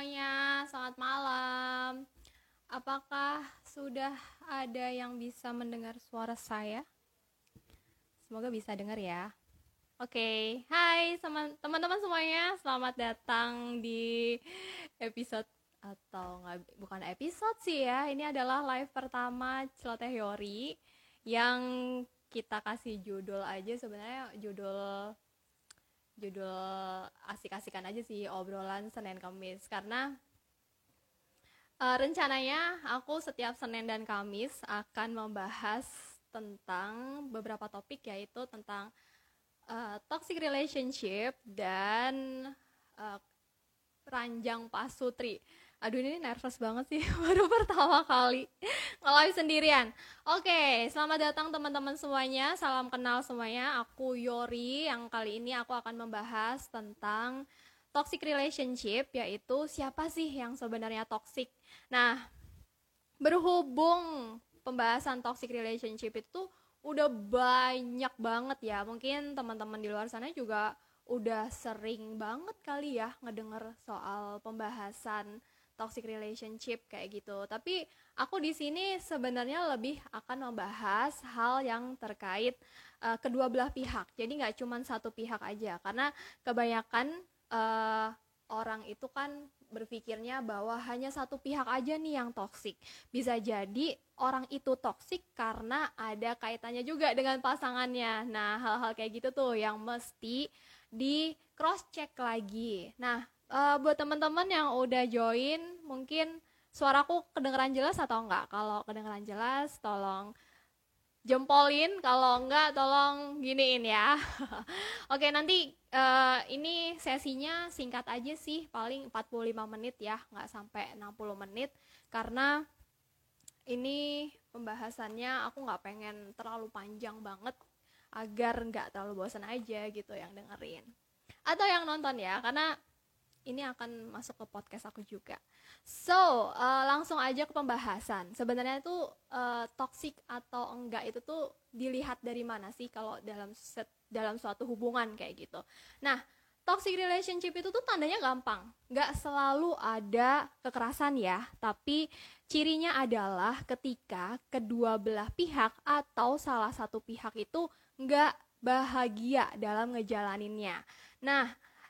semuanya, selamat malam. Apakah sudah ada yang bisa mendengar suara saya? Semoga bisa dengar ya. Oke, hai teman- teman-teman semuanya, selamat datang di episode atau nggak bukan episode sih ya. Ini adalah live pertama Celoteh Yori yang kita kasih judul aja sebenarnya judul judul asik-asikan aja sih obrolan Senin Kamis. Karena uh, rencananya aku setiap Senin dan Kamis akan membahas tentang beberapa topik yaitu tentang uh, toxic relationship dan uh, ranjang pasutri aduh ini nervous banget sih. Baru pertama kali nge sendirian. Oke selamat datang teman-teman semuanya. Salam kenal semuanya. Aku Yori. Yang kali ini aku akan membahas tentang toxic relationship yaitu siapa sih yang sebenarnya toxic. Nah berhubung pembahasan toxic relationship itu udah banyak banget ya. Mungkin teman-teman di luar sana juga udah sering banget kali ya ngedenger soal pembahasan toxic relationship kayak gitu. Tapi aku di sini sebenarnya lebih akan membahas hal yang terkait uh, kedua belah pihak. Jadi nggak cuma satu pihak aja, karena kebanyakan uh, orang itu kan berpikirnya bahwa hanya satu pihak aja nih yang toksik. Bisa jadi orang itu toksik karena ada kaitannya juga dengan pasangannya. Nah, hal-hal kayak gitu tuh yang mesti di cross check lagi. Nah, uh, buat teman-teman yang udah join mungkin suaraku kedengeran jelas atau enggak? Kalau kedengeran jelas tolong jempolin. Kalau enggak tolong giniin ya. Oke nanti uh, ini sesinya singkat aja sih. Paling 45 menit ya nggak sampai 60 menit. Karena ini pembahasannya aku nggak pengen terlalu panjang banget agar nggak terlalu bosan aja gitu yang dengerin. Atau yang nonton ya karena ini akan masuk ke podcast aku juga. So, uh, langsung aja ke pembahasan. Sebenarnya itu uh, toxic atau enggak itu tuh dilihat dari mana sih kalau dalam set, dalam suatu hubungan kayak gitu. Nah, toxic relationship itu tuh tandanya gampang. Nggak selalu ada kekerasan ya, tapi cirinya adalah ketika kedua belah pihak atau salah satu pihak itu nggak bahagia dalam ngejalaninnya. Nah,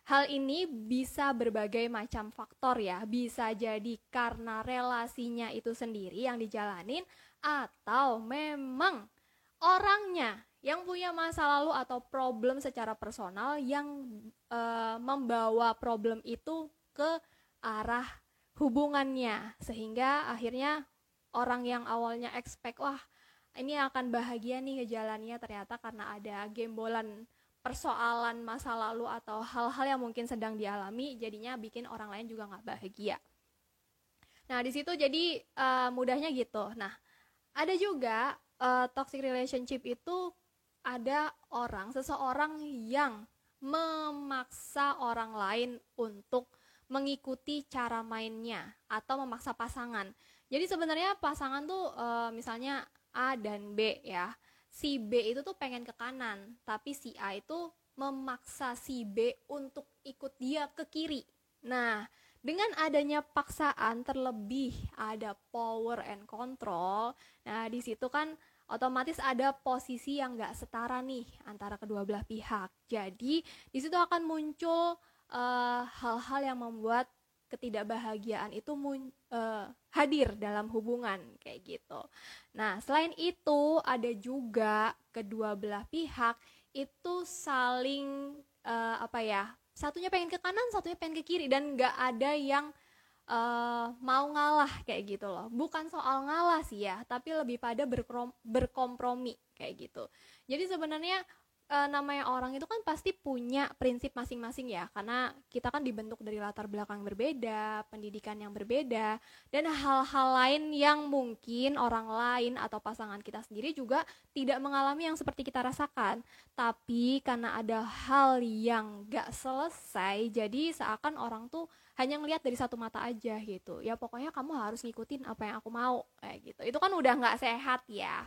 Hal ini bisa berbagai macam faktor ya, bisa jadi karena relasinya itu sendiri yang dijalanin atau memang orangnya yang punya masa lalu atau problem secara personal yang e, membawa problem itu ke arah hubungannya. Sehingga akhirnya orang yang awalnya expect wah ini akan bahagia nih ngejalannya. Ternyata karena ada gembolan persoalan masa lalu atau hal-hal yang mungkin sedang dialami jadinya bikin orang lain juga nggak bahagia. Nah di situ jadi uh, mudahnya gitu. Nah ada juga uh, toxic relationship itu ada orang seseorang yang memaksa orang lain untuk mengikuti cara mainnya atau memaksa pasangan. Jadi sebenarnya pasangan tuh uh, misalnya A dan B ya si B itu tuh pengen ke kanan, tapi si A itu memaksa si B untuk ikut dia ke kiri. Nah, dengan adanya paksaan terlebih ada power and control. Nah, di situ kan otomatis ada posisi yang gak setara nih antara kedua belah pihak. Jadi, di situ akan muncul eh, hal-hal uh, yang membuat ketidakbahagiaan itu mun, uh, hadir dalam hubungan kayak gitu. Nah, selain itu ada juga kedua belah pihak itu saling uh, apa ya? Satunya pengen ke kanan, satunya pengen ke kiri dan nggak ada yang uh, mau ngalah kayak gitu loh. Bukan soal ngalah sih ya, tapi lebih pada berkompromi kayak gitu. Jadi sebenarnya uh, namanya orang itu kan pasti punya prinsip masing-masing ya. Karena kita kan dibentuk dari latar belakang berbeda pendidikan yang berbeda dan hal-hal lain yang mungkin orang lain atau pasangan kita sendiri juga tidak mengalami yang seperti kita rasakan. Tapi karena ada hal yang gak selesai jadi seakan orang tuh hanya ngelihat dari satu mata aja gitu. Ya pokoknya kamu harus ngikutin apa yang aku mau kayak gitu. Itu kan udah nggak sehat ya.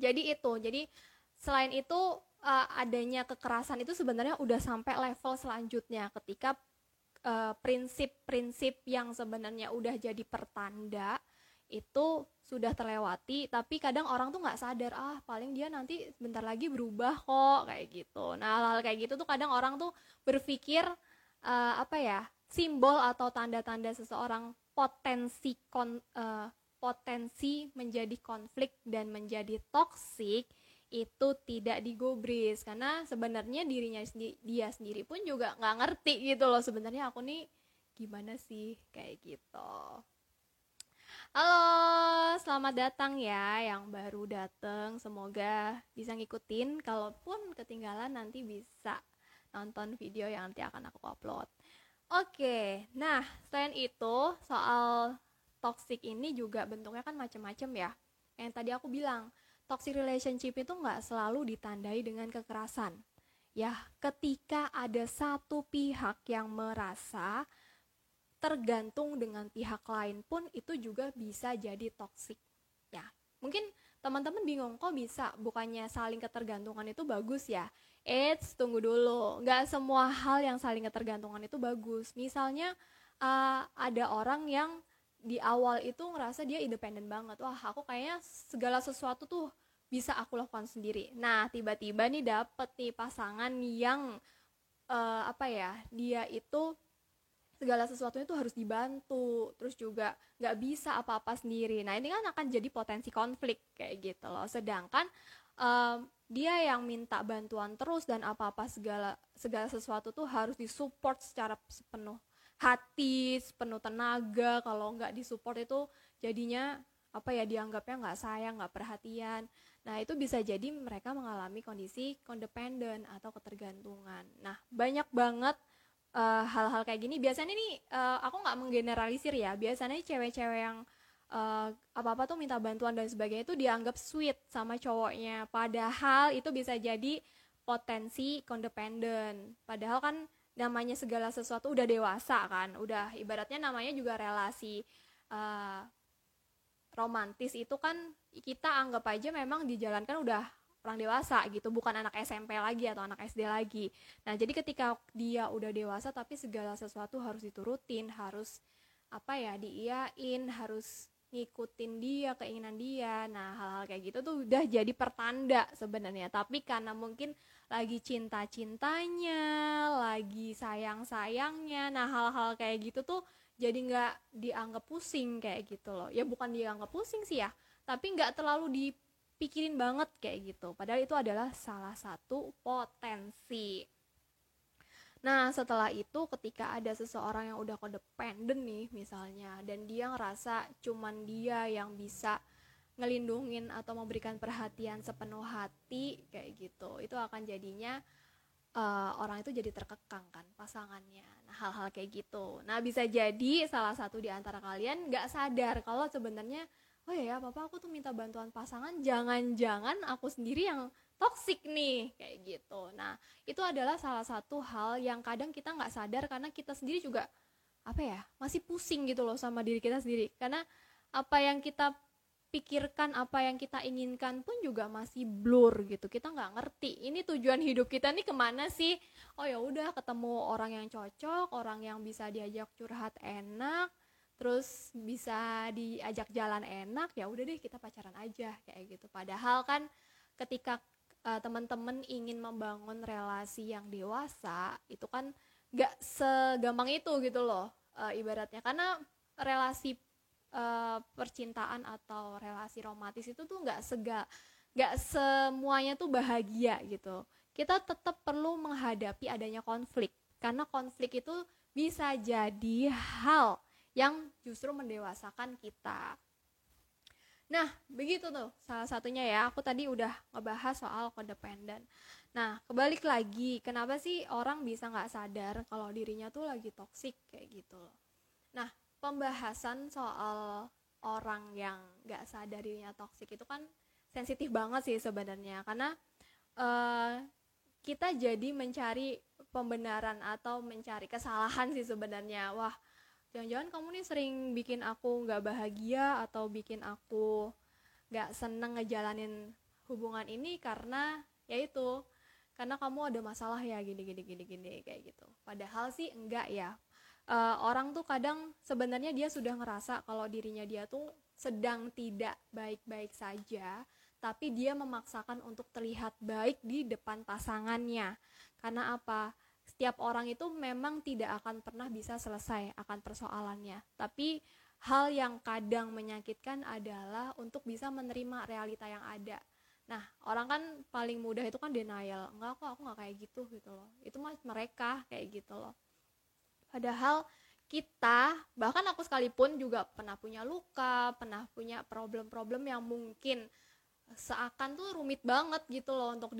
Jadi itu jadi selain itu uh, adanya kekerasan itu sebenarnya udah sampai level selanjutnya ketika eh, prinsip-prinsip uh, yang sebenarnya udah jadi pertanda itu sudah terlewati tapi kadang orang tuh nggak sadar ah paling dia nanti sebentar lagi berubah kok kayak gitu. Nah hal-hal kayak gitu tuh kadang orang tuh berpikir uh, apa ya simbol atau tanda-tanda seseorang potensi kon, uh, potensi menjadi konflik dan menjadi toksik itu tidak digubris karena sebenarnya dirinya sendiri dia sendiri pun juga nggak ngerti gitu loh sebenarnya aku nih gimana sih kayak gitu Halo, selamat datang ya yang baru datang. Semoga bisa ngikutin. Kalaupun ketinggalan nanti bisa nonton video yang nanti akan aku upload. Oke, nah selain itu soal toxic ini juga bentuknya kan macam-macam ya. Yang tadi aku bilang, toxic relationship itu nggak selalu ditandai dengan kekerasan. Ya, ketika ada satu pihak yang merasa tergantung dengan pihak lain pun itu juga bisa jadi toxic. Ya, mungkin teman-teman bingung kok bisa bukannya saling ketergantungan itu bagus ya Eits, tunggu dulu. Nggak semua hal yang saling ketergantungan itu bagus. Misalnya uh, ada orang yang di awal itu ngerasa dia independen banget. Wah, aku kayaknya segala sesuatu tuh bisa aku lakukan sendiri. Nah, tiba-tiba nih dapet nih pasangan yang uh, apa ya? Dia itu segala sesuatunya tuh harus dibantu, terus juga nggak bisa apa-apa sendiri. Nah, ini kan akan jadi potensi konflik kayak gitu loh. Sedangkan um, dia yang minta bantuan terus dan apa-apa segala segala sesuatu tuh harus disupport secara sepenuh hati, sepenuh tenaga. Kalau nggak disupport itu jadinya apa ya dianggapnya nggak sayang, nggak perhatian. Nah itu bisa jadi mereka mengalami kondisi kondependen atau ketergantungan. Nah banyak banget eh, hal-hal uh, kayak gini. Biasanya nih uh, aku nggak menggeneralisir ya. Biasanya cewek-cewek yang uh, apa-apa tuh minta bantuan dan sebagainya itu dianggap sweet sama cowoknya. Padahal itu bisa jadi potensi kondependen. Padahal kan namanya segala sesuatu udah dewasa kan, udah ibaratnya namanya juga relasi uh, romantis itu kan kita anggap aja memang dijalankan udah orang dewasa gitu, bukan anak SMP lagi atau anak SD lagi. Nah, jadi ketika dia udah dewasa tapi segala sesuatu harus diturutin, harus apa ya, diiyain, harus ngikutin dia keinginan dia. Nah hal-hal kayak gitu tuh udah jadi pertanda sebenarnya. Tapi karena mungkin lagi cinta cintanya lagi sayang sayangnya nah hal-hal kayak gitu tuh jadi nggak dianggap pusing kayak gitu loh. Ya bukan dianggap pusing sih ya tapi nggak terlalu dipikirin banget kayak gitu. Padahal itu adalah salah satu potensi Nah, setelah itu ketika ada seseorang yang udah codependent nih misalnya dan dia ngerasa cuman dia yang bisa ngelindungin atau memberikan perhatian sepenuh hati kayak gitu. Itu akan jadinya uh, orang itu jadi terkekang kan pasangannya. Nah, hal-hal kayak gitu. Nah, bisa jadi salah satu di antara kalian nggak sadar kalau sebenarnya oh ya, papa aku tuh minta bantuan pasangan, jangan-jangan aku sendiri yang toksik nih kayak gitu. Nah itu adalah salah satu hal yang kadang kita nggak sadar karena kita sendiri juga apa ya masih pusing gitu loh sama diri kita sendiri. Karena apa yang kita pikirkan apa yang kita inginkan pun juga masih blur gitu. Kita nggak ngerti ini tujuan hidup kita nih ke mana sih? Oh ya udah ketemu orang yang cocok orang yang bisa diajak curhat enak terus bisa diajak jalan enak ya udah deh kita pacaran aja kayak gitu. Padahal kan ketika uh, teman-teman ingin membangun relasi yang dewasa itu kan gak segampang itu gitu loh uh, ibaratnya. Karena relasi uh, percintaan atau relasi romantis itu tuh nggak sega nggak semuanya tuh bahagia gitu. Kita tetap perlu menghadapi adanya konflik karena konflik itu bisa jadi hal yang justru mendewasakan kita Nah, begitu tuh salah satunya ya. Aku tadi udah ngebahas soal codependent. Nah, kebalik lagi, kenapa sih orang bisa nggak sadar kalau dirinya tuh lagi toksik kayak gitu. Nah, pembahasan soal orang yang nggak sadar dirinya toksik itu kan sensitif banget sih sebenarnya karena uh, kita jadi mencari pembenaran atau mencari kesalahan sih sebenarnya. Wah, jangan-jangan kamu nih sering bikin aku nggak bahagia atau bikin aku nggak seneng ngejalanin hubungan ini karena ya itu karena kamu ada masalah ya gini gini gini gini kayak gitu. Padahal sih enggak ya. Uh, orang tuh kadang sebenarnya dia sudah ngerasa kalau dirinya dia tuh sedang tidak baik-baik saja tapi dia memaksakan untuk terlihat baik di depan pasangannya. Karena apa setiap orang itu memang tidak akan pernah bisa selesai akan persoalannya. Tapi hal yang kadang menyakitkan adalah untuk bisa menerima realita yang ada. Nah orang kan paling mudah itu kan denial. Enggak kok aku nggak kayak gitu gitu loh. Itu mas mereka kayak gitu loh. Padahal kita bahkan aku sekalipun juga pernah punya luka pernah punya problem-problem yang mungkin seakan tuh rumit banget gitu loh untuk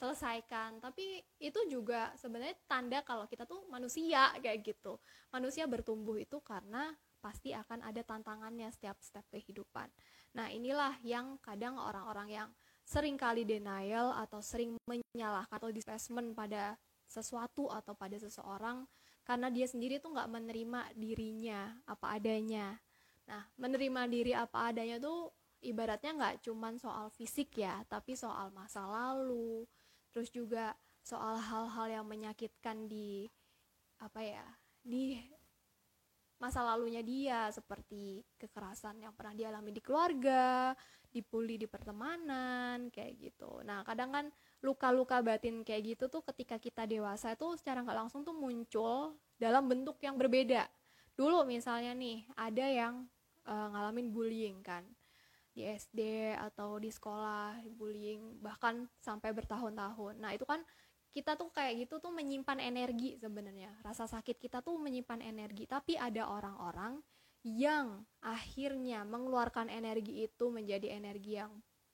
diselesaikan tapi itu juga sebenarnya tanda kalau kita tuh manusia kayak gitu. Manusia bertumbuh itu karena pasti akan ada tantangannya setiap step kehidupan. Nah inilah yang kadang orang-orang yang sering kali denial atau sering menyalahkan atau displacement pada sesuatu atau pada seseorang karena dia sendiri tuh nggak menerima dirinya apa adanya. Nah menerima diri apa adanya tuh ibaratnya nggak cuman soal fisik ya tapi soal masa lalu terus juga soal hal-hal yang menyakitkan di apa ya di masa lalunya dia seperti kekerasan yang pernah dialami di keluarga, dipuli di pertemanan, kayak gitu. Nah, kadang kan luka-luka batin kayak gitu tuh ketika kita dewasa itu secara nggak langsung tuh muncul dalam bentuk yang berbeda dulu misalnya nih ada yang uh, ngalamin bullying kan di SD atau di sekolah bullying bahkan sampai bertahun-tahun. Nah itu kan kita tuh kayak gitu tuh menyimpan energi sebenarnya. Rasa sakit kita tuh menyimpan energi. Tapi ada orang-orang yang akhirnya mengeluarkan energi itu menjadi energi yang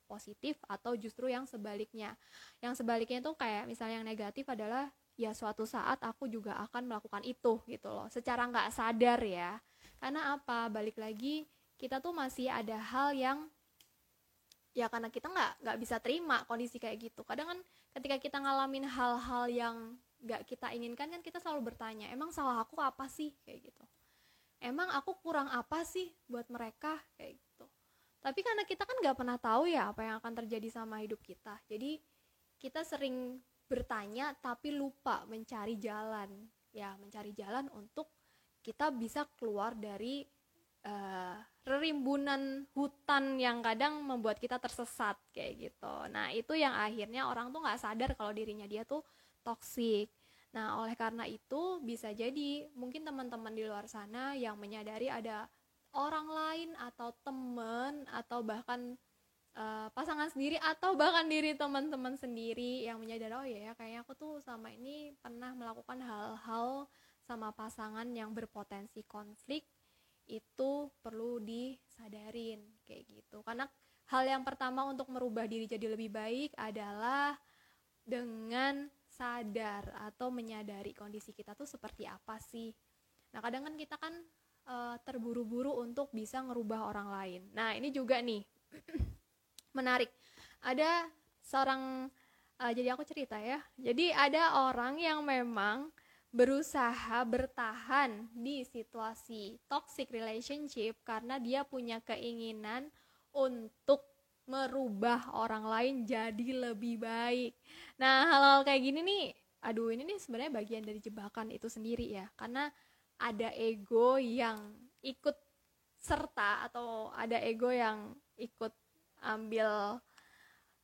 positif atau justru yang sebaliknya. Yang sebaliknya itu kayak misalnya yang negatif adalah ya suatu saat aku juga akan melakukan itu gitu loh. Secara nggak sadar ya. Karena apa? Balik lagi kita tuh masih ada hal yang ya karena kita nggak nggak bisa terima kondisi kayak gitu. Kadang kan ketika kita ngalamin hal-hal yang nggak kita inginkan kan kita selalu bertanya emang salah aku apa sih? kayak gitu. Emang aku kurang apa sih buat mereka? kayak gitu. Tapi karena kita kan nggak pernah tahu ya apa yang akan terjadi sama hidup kita. Jadi kita sering bertanya tapi lupa mencari jalan. Ya mencari jalan untuk kita bisa keluar dari uh, rerimbunan hutan yang kadang membuat kita tersesat kayak gitu. Nah itu yang akhirnya orang tuh nggak sadar kalau dirinya dia tuh toksik nah oleh karena itu bisa jadi mungkin teman-teman di luar sana yang menyadari ada orang lain atau teman atau bahkan uh, pasangan sendiri atau bahkan diri teman-teman sendiri yang menyadari oh ya kayaknya aku tuh sama ini pernah melakukan hal-hal sama pasangan yang berpotensi konflik itu perlu disadarin kayak gitu karena hal yang pertama untuk merubah diri jadi lebih baik adalah dengan sadar atau menyadari kondisi kita tuh seperti apa sih nah kadang kan kita kan uh, terburu-buru untuk bisa ngerubah orang lain. Nah, ini juga nih menarik. Ada seorang uh, jadi aku cerita ya. Jadi ada orang yang memang berusaha bertahan di situasi toxic relationship karena dia punya keinginan untuk merubah orang lain jadi lebih baik. Nah, hal-hal kayak gini nih, aduh ini nih sebenarnya bagian dari jebakan itu sendiri ya. Karena ada ego yang ikut serta atau ada ego yang ikut ambil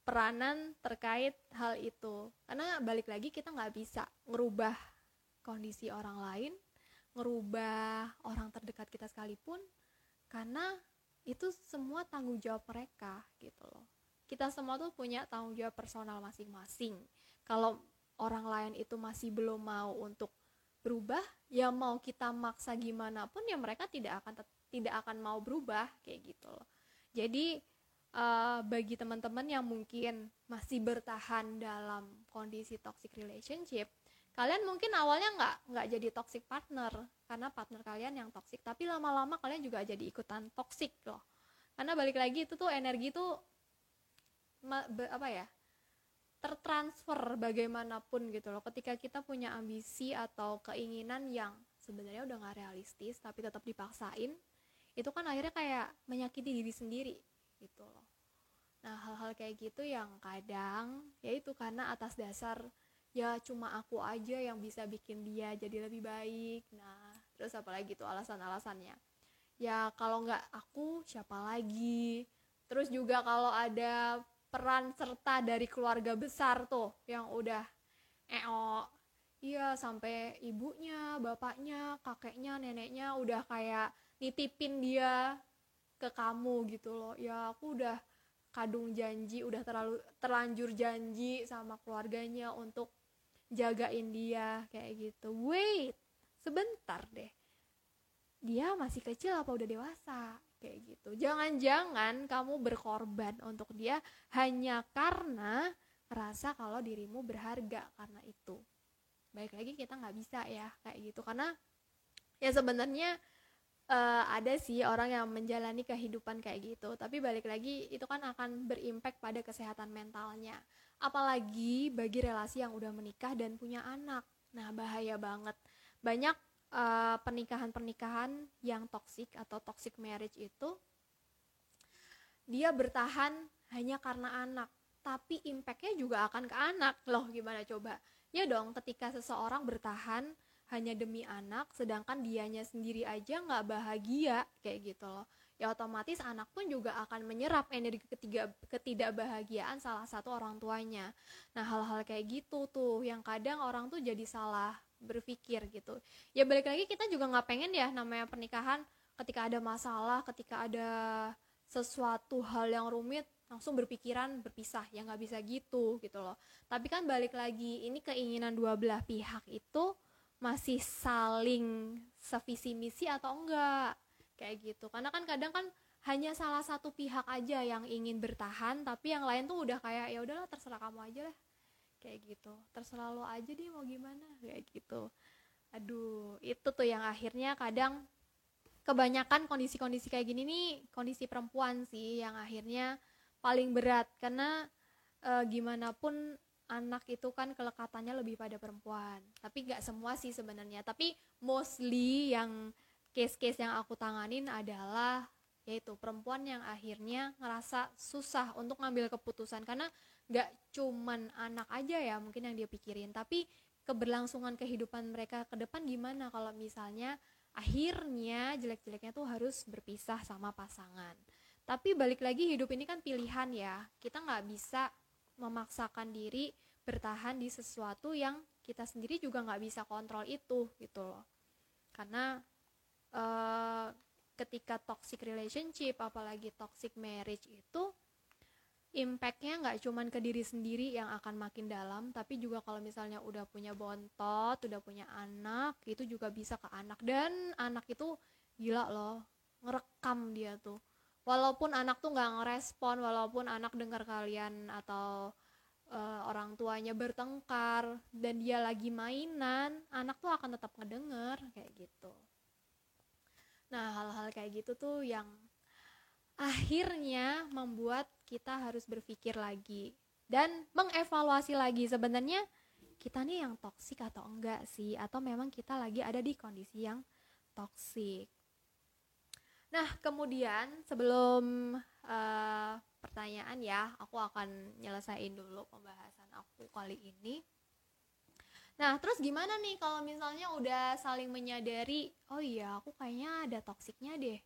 peranan terkait hal itu karena balik lagi kita nggak bisa ngerubah kondisi orang lain ngerubah orang terdekat kita sekalipun karena itu semua tanggung jawab mereka gitu loh. Kita semua tuh punya tanggung jawab personal masing-masing. Kalau orang lain itu masih belum mau untuk berubah ya mau kita maksa gimana pun ya mereka tidak akan tidak akan mau berubah kayak gitu loh. Jadi uh, bagi teman-teman yang mungkin masih bertahan dalam kondisi toxic relationship kalian mungkin awalnya nggak nggak jadi toxic partner karena partner kalian yang toxic. Tapi lama-lama kalian juga jadi ikutan toxic loh. Karena balik lagi itu tuh energi tuh apa ya tertransfer bagaimanapun gitu loh. Ketika kita punya ambisi atau keinginan yang sebenarnya udah gak realistis tapi tetap dipaksain itu kan akhirnya kayak menyakiti diri sendiri gitu loh. Nah hal-hal kayak gitu yang kadang yaitu karena atas dasar ya cuma aku aja yang bisa bikin dia jadi lebih baik. Nah terus apalagi tuh alasan-alasannya? Ya kalau nggak aku siapa lagi? Terus juga kalau ada peran serta dari keluarga besar tuh yang udah eo iya sampai ibunya bapaknya kakeknya neneknya udah kayak nitipin dia ke kamu gitu loh. Ya aku udah kadung janji udah terlalu terlanjur janji sama keluarganya untuk jagain dia kayak gitu. Wait sebentar deh. Dia masih kecil apa udah dewasa? Kayak gitu. Jangan-jangan kamu berkorban untuk dia hanya karena rasa kalau dirimu berharga karena itu. Baik lagi kita nggak bisa ya kayak gitu. Karena ya sebenarnya uh, ada sih orang yang menjalani kehidupan kayak gitu. Tapi balik lagi itu kan akan berimpact pada kesehatan mentalnya apalagi bagi relasi yang udah menikah dan punya anak. Nah bahaya banget. Banyak uh, pernikahan-pernikahan yang toxic atau toxic marriage itu dia bertahan hanya karena anak. Tapi impactnya juga akan ke anak. Loh gimana coba? Ya dong ketika seseorang bertahan hanya demi anak sedangkan dianya sendiri aja nggak bahagia kayak gitu loh. Ya otomatis anak pun juga akan menyerap energi ketiga ketidakbahagiaan salah satu orang tuanya. Nah hal-hal kayak gitu tuh yang kadang orang tuh jadi salah berpikir gitu. Ya balik lagi kita juga nggak pengen ya namanya pernikahan ketika ada masalah ketika ada sesuatu hal yang rumit langsung berpikiran berpisah. Ya nggak bisa gitu gitu loh. Tapi kan balik lagi ini keinginan dua belah pihak itu masih saling sevisi misi atau enggak kayak gitu. Karena kan kadang kan hanya salah satu pihak aja yang ingin bertahan tapi yang lain tuh udah kayak ya udahlah terserah kamu aja lah kayak gitu. Terserah lo aja deh mau gimana kayak gitu. Aduh itu tuh yang akhirnya kadang kebanyakan kondisi-kondisi kayak gini nih kondisi perempuan sih yang akhirnya paling berat. Karena e, gimana pun anak itu kan kelekatannya lebih pada perempuan. Tapi nggak semua sih sebenarnya. Tapi mostly yang case-case yang aku tanganin adalah yaitu perempuan yang akhirnya ngerasa susah untuk ngambil keputusan. Karena nggak cuman anak aja ya mungkin yang dia pikirin. Tapi keberlangsungan kehidupan mereka ke depan gimana? Kalau misalnya akhirnya jelek-jeleknya tuh harus berpisah sama pasangan. Tapi balik lagi hidup ini kan pilihan ya. Kita nggak bisa memaksakan diri bertahan di sesuatu yang kita sendiri juga nggak bisa kontrol itu gitu loh. Karena uh, ketika toxic relationship apalagi toxic marriage itu impactnya nggak cuman ke diri sendiri yang akan makin dalam tapi juga kalau misalnya udah punya bontot udah punya anak itu juga bisa ke anak. Dan anak itu gila loh ngerekam dia tuh. Walaupun anak tuh nggak ngerespon walaupun anak dengar kalian atau uh, orang tuanya bertengkar dan dia lagi mainan anak tuh akan tetap ngedenger kayak gitu. Nah hal-hal kayak gitu tuh yang akhirnya membuat kita harus berpikir lagi dan mengevaluasi lagi sebenarnya kita nih yang toksik atau enggak sih? Atau memang kita lagi ada di kondisi yang toksik Nah, kemudian sebelum uh, pertanyaan ya, aku akan nyelesain dulu pembahasan aku kali ini. Nah, terus gimana nih kalau misalnya udah saling menyadari, oh iya, aku kayaknya ada toksiknya deh.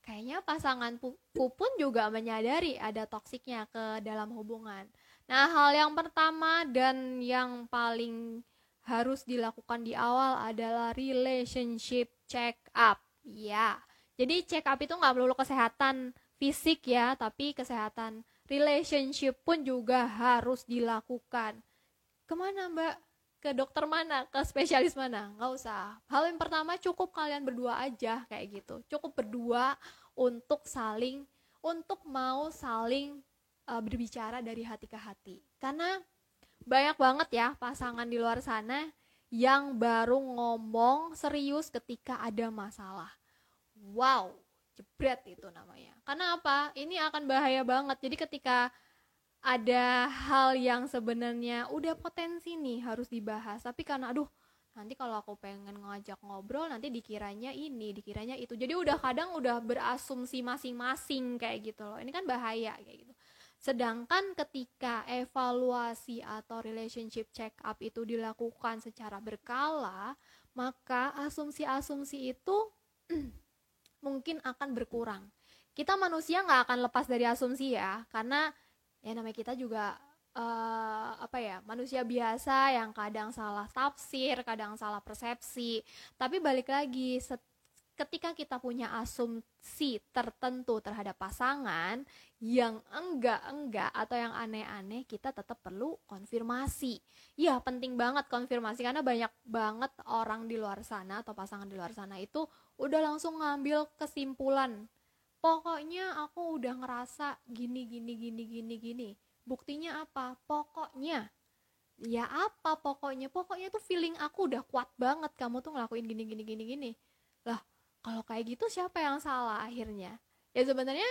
Kayaknya pasanganku pun juga menyadari ada toksiknya ke dalam hubungan. Nah, hal yang pertama dan yang paling harus dilakukan di awal adalah relationship check up. Ya, jadi check up itu nggak melulu kesehatan fisik ya, tapi kesehatan relationship pun juga harus dilakukan. Ke mana mbak? Ke dokter mana? Ke spesialis mana? Nggak usah. Hal yang pertama cukup kalian berdua aja kayak gitu. Cukup berdua untuk saling, untuk mau saling uh, berbicara dari hati ke hati. Karena banyak banget ya pasangan di luar sana yang baru ngomong serius ketika ada masalah wow jebret itu namanya. Karena apa? Ini akan bahaya banget. Jadi ketika ada hal yang sebenarnya udah potensi nih harus dibahas. Tapi karena aduh nanti kalau aku pengen ngajak ngobrol nanti dikiranya ini dikiranya itu. Jadi udah kadang udah berasumsi masing-masing kayak gitu loh. Ini kan bahaya kayak gitu. Sedangkan ketika evaluasi atau relationship check up itu dilakukan secara berkala, maka asumsi-asumsi itu mungkin akan berkurang. Kita manusia nggak akan lepas dari asumsi ya, karena ya namanya kita juga uh, apa ya manusia biasa yang kadang salah tafsir, kadang salah persepsi. Tapi balik lagi ketika kita punya asumsi tertentu terhadap pasangan yang enggak-enggak atau yang aneh-aneh, kita tetap perlu konfirmasi. Ya, penting banget konfirmasi karena banyak banget orang di luar sana atau pasangan di luar sana itu udah langsung ngambil kesimpulan. Pokoknya aku udah ngerasa gini gini gini gini gini Buktinya apa? Pokoknya. Ya apa pokoknya? Pokoknya tuh feeling aku udah kuat banget kamu tuh ngelakuin gini gini gini gini. Kalau kayak gitu siapa yang salah akhirnya? Ya sebenarnya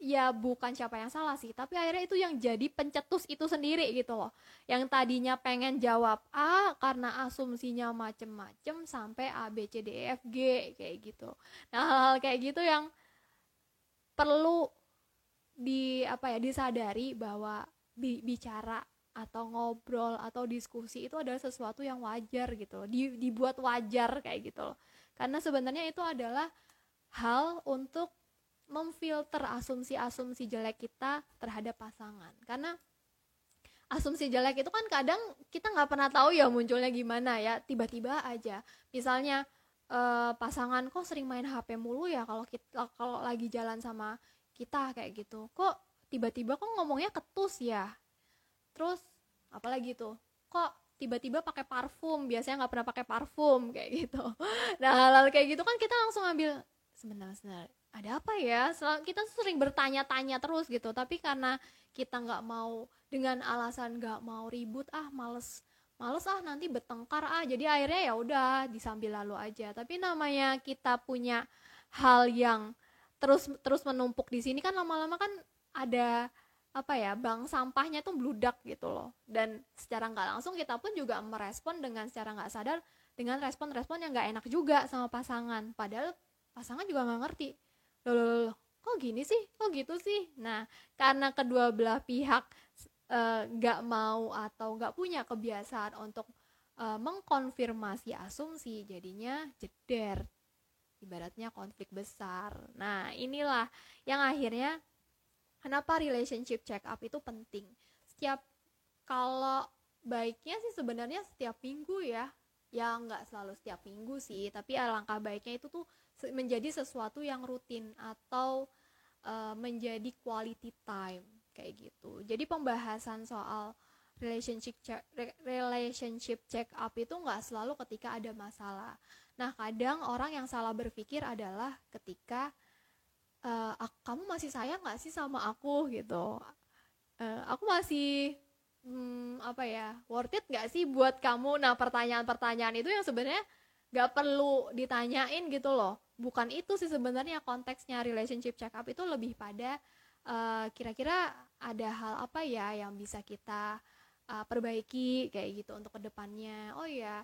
ya bukan siapa yang salah sih, tapi akhirnya itu yang jadi pencetus itu sendiri gitu loh. Yang tadinya pengen jawab A karena asumsinya macem-macem sampai A B C D E F G kayak gitu. Nah, hal-hal kayak gitu yang perlu di apa ya disadari bahwa bi bicara atau ngobrol atau diskusi itu adalah sesuatu yang wajar gitu loh di, dibuat wajar kayak gitu loh karena sebenarnya itu adalah hal untuk memfilter asumsi-asumsi jelek kita terhadap pasangan. Karena asumsi jelek itu kan kadang kita nggak pernah tahu ya munculnya gimana ya. Tiba-tiba aja. Misalnya eh, pasangan kok sering main HP mulu ya kalau kita kalau lagi jalan sama kita kayak gitu. Kok tiba-tiba kok ngomongnya ketus ya? Terus apalagi tuh? Kok tiba-tiba pakai parfum biasanya nggak pernah pakai parfum kayak gitu. Nah hal-hal kayak gitu kan kita langsung ambil sebentar sebentar ada apa ya? Kita sering bertanya-tanya terus gitu tapi karena kita nggak mau dengan alasan nggak mau ribut ah males males ah nanti bertengkar ah jadi akhirnya ya udah disambil lalu aja. Tapi namanya kita punya hal yang terus terus menumpuk di sini kan lama-lama kan ada apa ya bank sampahnya tuh bludak gitu loh. Dan secara nggak langsung kita pun juga merespon dengan secara nggak sadar dengan respon-respon yang nggak enak juga sama pasangan. Padahal pasangan juga nggak ngerti. Loh, loh, loh kok gini sih? Kok gitu sih? Nah karena kedua belah pihak eh, nggak uh, mau atau nggak punya kebiasaan untuk uh, mengkonfirmasi asumsi jadinya jeder. Ibaratnya konflik besar. Nah, inilah yang akhirnya kenapa relationship check up itu penting. Setiap kalau baiknya sih sebenarnya setiap minggu ya. Ya nggak selalu setiap minggu sih, tapi alangkah baiknya itu tuh menjadi sesuatu yang rutin atau uh, menjadi quality time kayak gitu. Jadi pembahasan soal relationship check, relationship check up itu nggak selalu ketika ada masalah Nah, kadang orang yang salah berpikir adalah ketika uh, kamu masih sayang nggak sih sama aku gitu. Uh, aku masih hmm, apa ya worth it nggak sih buat kamu? Nah, pertanyaan-pertanyaan itu yang sebenarnya nggak perlu ditanyain gitu loh. Bukan itu sih sebenarnya konteksnya relationship check up itu lebih pada kira kira-kira ada hal apa ya yang bisa kita uh, perbaiki kayak gitu untuk ke depannya. Oh ya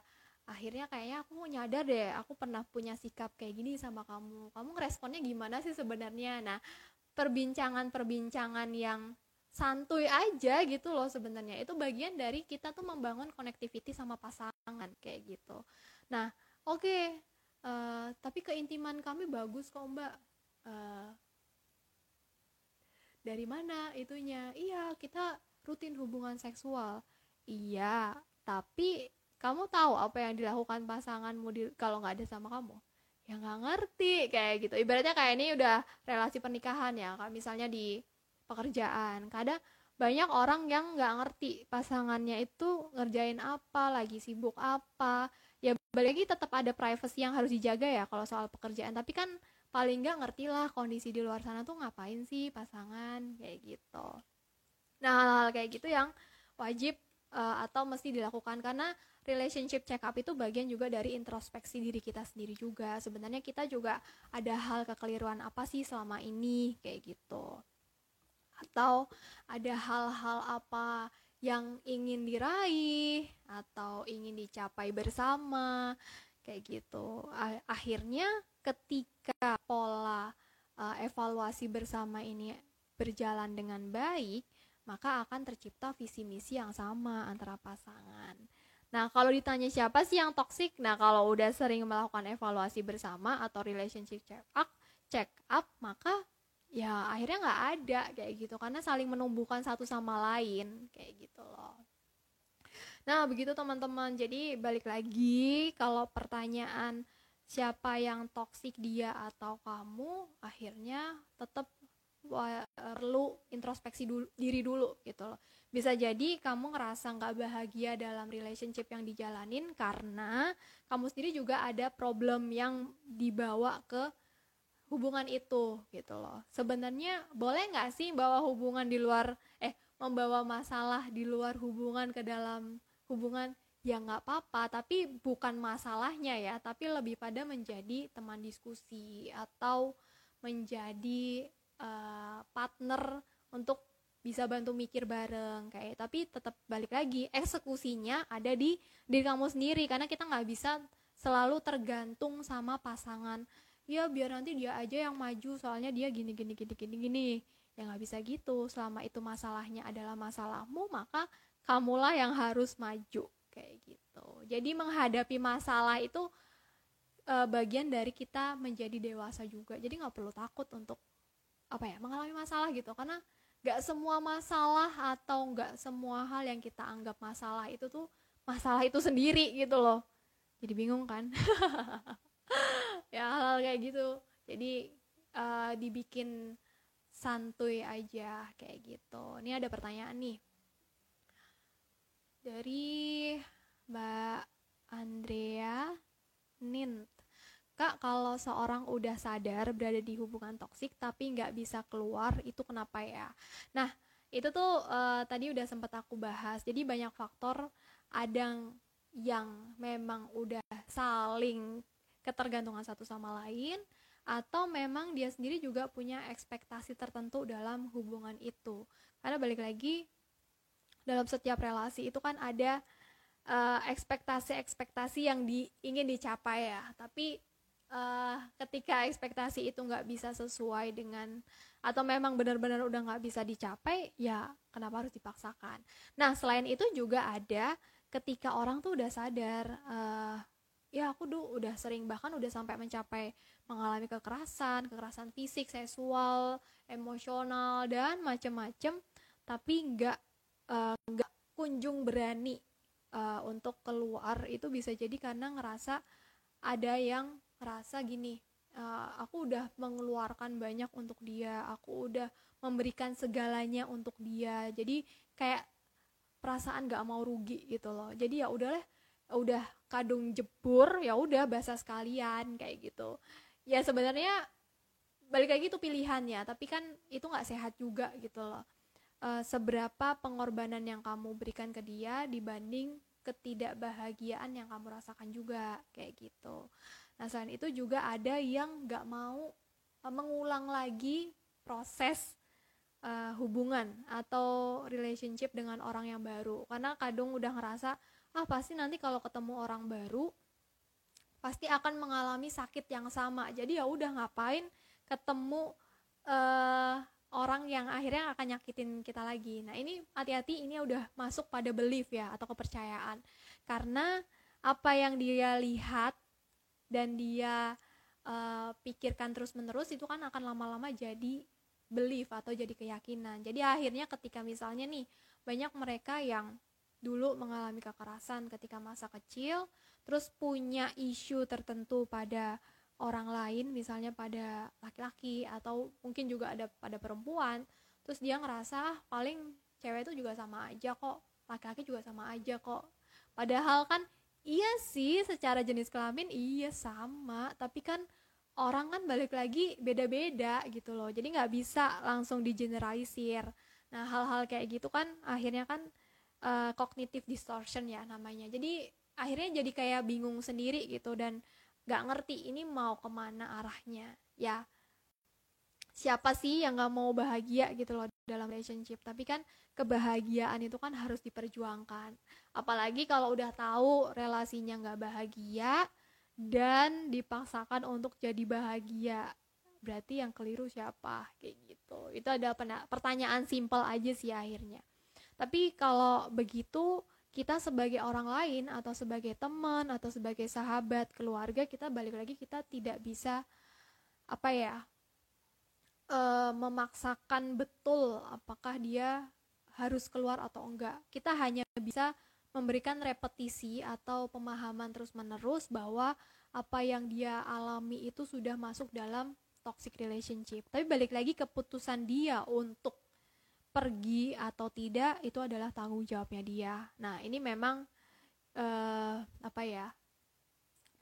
akhirnya kayaknya aku nyadar deh aku pernah punya sikap kayak gini sama kamu. Kamu responnya gimana sih sebenarnya? Nah perbincangan-perbincangan yang santuy aja gitu loh sebenarnya. Itu bagian dari kita tuh membangun connectivity sama pasangan kayak gitu. Nah oke okay, uh, eh, tapi keintiman kami bagus kok mbak. Uh, dari mana itunya? Iya kita rutin hubungan seksual. Iya tapi kamu tahu apa yang dilakukan pasanganmu di, kalau nggak ada sama kamu? Ya nggak ngerti kayak gitu. Ibaratnya kayak ini udah relasi pernikahan ya kayak misalnya di pekerjaan. Kadang banyak orang yang nggak ngerti pasangannya itu ngerjain apa lagi sibuk apa. Ya balik lagi tetap ada privacy yang harus dijaga ya kalau soal pekerjaan. Tapi kan paling nggak ngerti lah kondisi di luar sana tuh ngapain sih pasangan kayak gitu. Nah hal-hal kayak gitu yang wajib uh, atau mesti dilakukan. Karena relationship check up itu bagian juga dari introspeksi diri kita sendiri juga. Sebenarnya kita juga ada hal kekeliruan apa sih selama ini kayak gitu. Atau ada hal-hal apa yang ingin diraih atau ingin dicapai bersama kayak gitu. Akhirnya ketika pola uh, evaluasi bersama ini berjalan dengan baik, maka akan tercipta visi misi yang sama antara pasangan. Nah, kalau ditanya siapa sih yang toksik? Nah, kalau udah sering melakukan evaluasi bersama atau relationship check up, check up, maka ya akhirnya nggak ada kayak gitu karena saling menumbuhkan satu sama lain kayak gitu loh. Nah, begitu teman-teman. Jadi balik lagi kalau pertanyaan siapa yang toksik dia atau kamu, akhirnya tetap perlu introspeksi dulu, diri dulu gitu loh. Bisa jadi kamu ngerasa nggak bahagia dalam relationship yang dijalanin karena kamu sendiri juga ada problem yang dibawa ke hubungan itu gitu loh. Sebenarnya boleh nggak sih bawa hubungan di luar eh membawa masalah di luar hubungan ke dalam hubungan? Ya nggak apa-apa tapi bukan masalahnya ya tapi lebih pada menjadi teman diskusi atau menjadi uh, partner untuk bisa bantu mikir bareng kayak tapi tetap balik lagi eksekusinya ada di diri kamu sendiri karena kita nggak bisa selalu tergantung sama pasangan. Ya biar nanti dia aja yang maju soalnya dia gini gini gini gini gini. Ya nggak bisa gitu. Selama itu masalahnya adalah masalahmu maka kamulah yang harus maju kayak gitu. Jadi menghadapi masalah itu e, bagian dari kita menjadi dewasa juga. Jadi nggak perlu takut untuk apa ya mengalami masalah gitu. Karena gak semua masalah atau gak semua hal yang kita anggap masalah itu tuh masalah itu sendiri gitu loh. Jadi bingung kan? Ya hal-hal kayak gitu. Jadi uh, dibikin santuy aja kayak gitu. Ini ada pertanyaan nih. Dari Mbak Andrea Nint Kak, kalau seorang udah sadar berada di hubungan toksik tapi nggak bisa keluar, itu kenapa ya? Nah, itu tuh uh, tadi udah sempat aku bahas. Jadi banyak faktor, ada yang memang udah saling ketergantungan satu sama lain, atau memang dia sendiri juga punya ekspektasi tertentu dalam hubungan itu. Karena balik lagi, dalam setiap relasi itu kan ada uh, ekspektasi-ekspektasi yang di, ingin dicapai ya, tapi uh, ketika ekspektasi itu nggak bisa sesuai dengan atau memang benar-benar udah nggak bisa dicapai ya kenapa harus dipaksakan? Nah selain itu juga ada ketika orang tuh udah sadar uh, ya aku tuh udah sering bahkan udah sampai mencapai mengalami kekerasan kekerasan fisik seksual emosional dan macem-macem tapi nggak uh, nggak kunjung berani uh, untuk keluar. Itu bisa jadi karena ngerasa ada yang ngerasa gini uh, aku udah mengeluarkan banyak untuk dia aku udah memberikan segalanya untuk dia. Jadi kayak perasaan gak mau rugi gitu loh. Jadi ya udahlah udah kadung jebur ya udah basah sekalian kayak gitu. Ya sebenarnya balik lagi itu pilihannya tapi kan itu nggak sehat juga gitu loh. Uh, seberapa pengorbanan yang kamu berikan ke dia dibanding ketidakbahagiaan yang kamu rasakan juga kayak gitu Nah selain itu juga ada yang nggak mau uh, mengulang lagi proses uh, hubungan atau relationship dengan orang yang baru. Karena kadung udah ngerasa ah pasti nanti kalau ketemu orang baru pasti akan mengalami sakit yang sama. Jadi ya udah ngapain ketemu uh, orang yang akhirnya akan nyakitin kita lagi. Nah ini hati-hati ini udah masuk pada belief ya atau kepercayaan. Karena apa yang dia lihat dan dia uh, pikirkan terus-menerus itu kan akan lama-lama jadi belief atau jadi keyakinan. Jadi akhirnya ketika misalnya nih banyak mereka yang dulu mengalami kekerasan ketika masa kecil, terus punya isu tertentu pada orang lain, misalnya pada laki-laki atau mungkin juga ada pada perempuan, terus dia ngerasa ah, paling cewek itu juga sama aja kok, laki-laki juga sama aja kok. Padahal kan iya sih secara jenis kelamin iya sama. Tapi kan orang kan balik lagi beda-beda gitu loh. Jadi nggak bisa langsung digeneralisir. Nah hal-hal kayak gitu kan akhirnya kan uh, cognitive distortion ya namanya. Jadi akhirnya jadi kayak bingung sendiri gitu dan nggak ngerti ini mau ke mana arahnya. Ya siapa sih yang nggak mau bahagia gitu loh dalam relationship. Tapi kan kebahagiaan itu kan harus diperjuangkan. Apalagi kalau udah tahu relasinya nggak bahagia dan dipaksakan untuk jadi bahagia. Berarti yang keliru siapa? Kayak gitu. Itu ada pertanyaan simpel aja sih akhirnya. Tapi kalau begitu kita sebagai orang lain atau sebagai teman atau sebagai sahabat keluarga kita balik lagi kita tidak bisa apa ya e, memaksakan betul apakah dia harus keluar atau enggak kita hanya bisa memberikan repetisi atau pemahaman terus-menerus bahwa apa yang dia alami itu sudah masuk dalam toxic relationship. Tapi balik lagi keputusan dia untuk pergi atau tidak itu adalah tanggung jawabnya dia. Nah, ini memang uh, apa ya?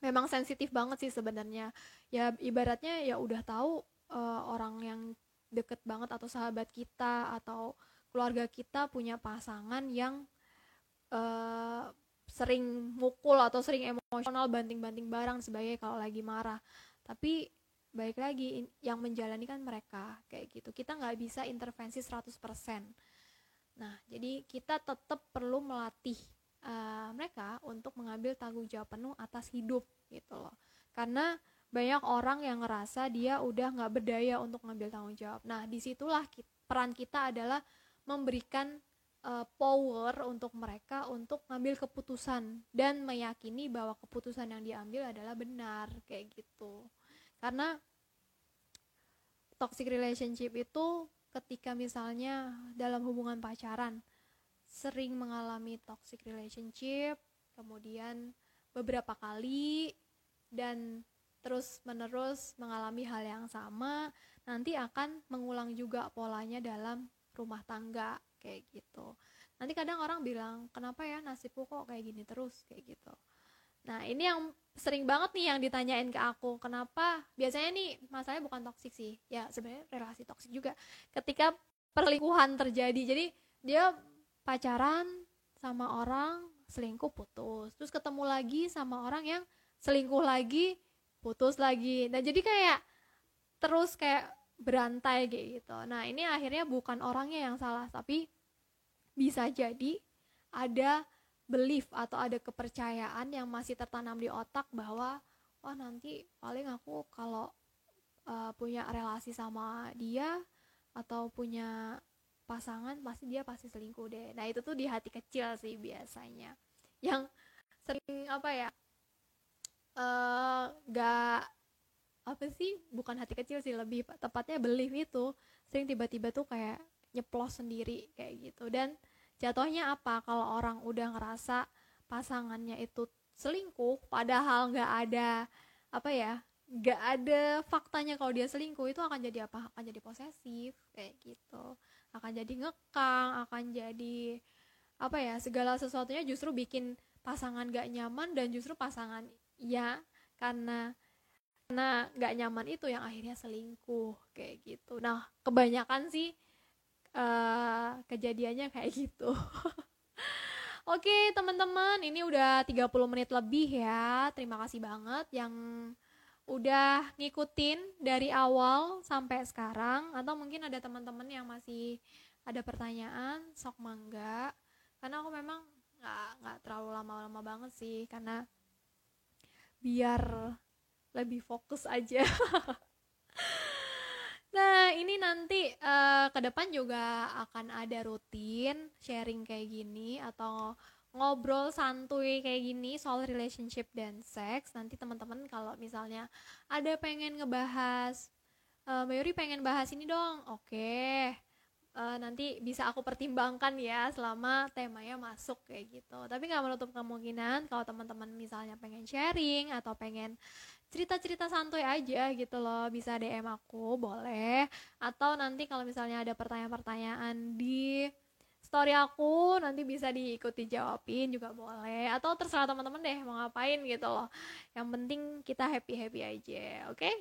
Memang sensitif banget sih sebenarnya. Ya ibaratnya ya udah tahu uh, orang yang deket banget atau sahabat kita atau keluarga kita punya pasangan yang uh, sering mukul atau sering emosional banting-banting barang sebagai kalau lagi marah. Tapi baik lagi yang menjalani kan mereka kayak gitu. Kita nggak bisa intervensi 100% nah jadi kita tetap perlu melatih uh, mereka untuk mengambil tanggung jawab penuh atas hidup gitu loh. Karena banyak orang yang ngerasa dia udah nggak berdaya untuk mengambil tanggung jawab. Nah di situlah kita, peran kita adalah memberikan uh, power untuk mereka untuk mengambil keputusan dan meyakini bahwa keputusan yang diambil adalah benar kayak gitu. Karena toxic relationship itu ketika misalnya dalam hubungan pacaran sering mengalami toxic relationship kemudian beberapa kali dan terus menerus mengalami hal yang sama nanti akan mengulang juga polanya dalam rumah tangga kayak gitu nanti kadang orang bilang kenapa ya nasibku kok kayak gini terus kayak gitu Nah, ini yang sering banget nih yang ditanyain ke aku, kenapa biasanya nih masalahnya bukan toksik sih. Ya, sebenarnya relasi toksik juga. Ketika perlingkuhan terjadi. Jadi, dia pacaran sama orang, selingkuh putus. Terus ketemu lagi sama orang yang selingkuh lagi, putus lagi. Nah, jadi kayak terus kayak berantai gitu. Nah, ini akhirnya bukan orangnya yang salah, tapi bisa jadi ada belief atau ada kepercayaan yang masih tertanam di otak bahwa wah nanti paling aku kalau uh, punya relasi sama dia atau punya pasangan pasti dia pasti selingkuh deh. Nah itu tuh di hati kecil sih biasanya yang sering apa ya uh, gak apa sih bukan hati kecil sih lebih tepatnya belief itu sering tiba-tiba tuh kayak nyeplos sendiri kayak gitu. Dan jatuhnya apa? Kalau orang udah ngerasa pasangannya itu selingkuh padahal nggak ada apa ya nggak ada faktanya kalau dia selingkuh itu akan jadi apa? Akan jadi posesif kayak gitu. Akan jadi ngekang akan jadi apa ya segala sesuatunya justru bikin pasangan gak nyaman dan justru pasangan ya karena karena nggak nyaman itu yang akhirnya selingkuh kayak gitu. Nah kebanyakan sih uh, kejadiannya kayak gitu. Oke teman-teman ini udah 30 menit lebih ya. Terima kasih banget yang udah ngikutin dari awal sampai sekarang. Atau mungkin ada teman-teman yang masih ada pertanyaan sok mangga. Karena aku memang nggak nggak terlalu lama-lama banget sih. Karena biar lebih fokus aja Nah, ini nanti uh, ke depan juga akan ada rutin sharing kayak gini atau ngobrol santuy kayak gini soal relationship dan seks. Nanti teman-teman kalau misalnya ada pengen ngebahas uh, Mayuri pengen bahas ini dong. Oke. Okay. Uh, eh, nanti bisa aku pertimbangkan ya selama temanya masuk kayak gitu. Tapi nggak menutup kemungkinan kalau teman-teman misalnya pengen sharing atau pengen cerita-cerita santuy aja gitu loh. Bisa DM aku boleh. Atau nanti kalau misalnya ada pertanyaan-pertanyaan di story aku nanti bisa diikuti jawabin juga boleh. Atau terserah teman-teman deh mau ngapain gitu loh. Yang penting kita happy happy aja oke? Okay?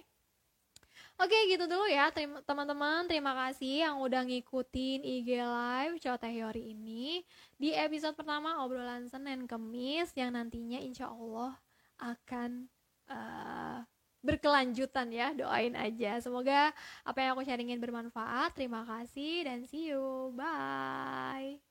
Oke gitu dulu ya teman-teman. Terima kasih yang udah ngikutin IG Live Cowok Teori ini. Di episode pertama obrolan Senin Kemis yang nantinya insya Allah akan uh, berkelanjutan ya doain aja. Semoga apa yang aku sharingin bermanfaat. Terima kasih dan see you. Bye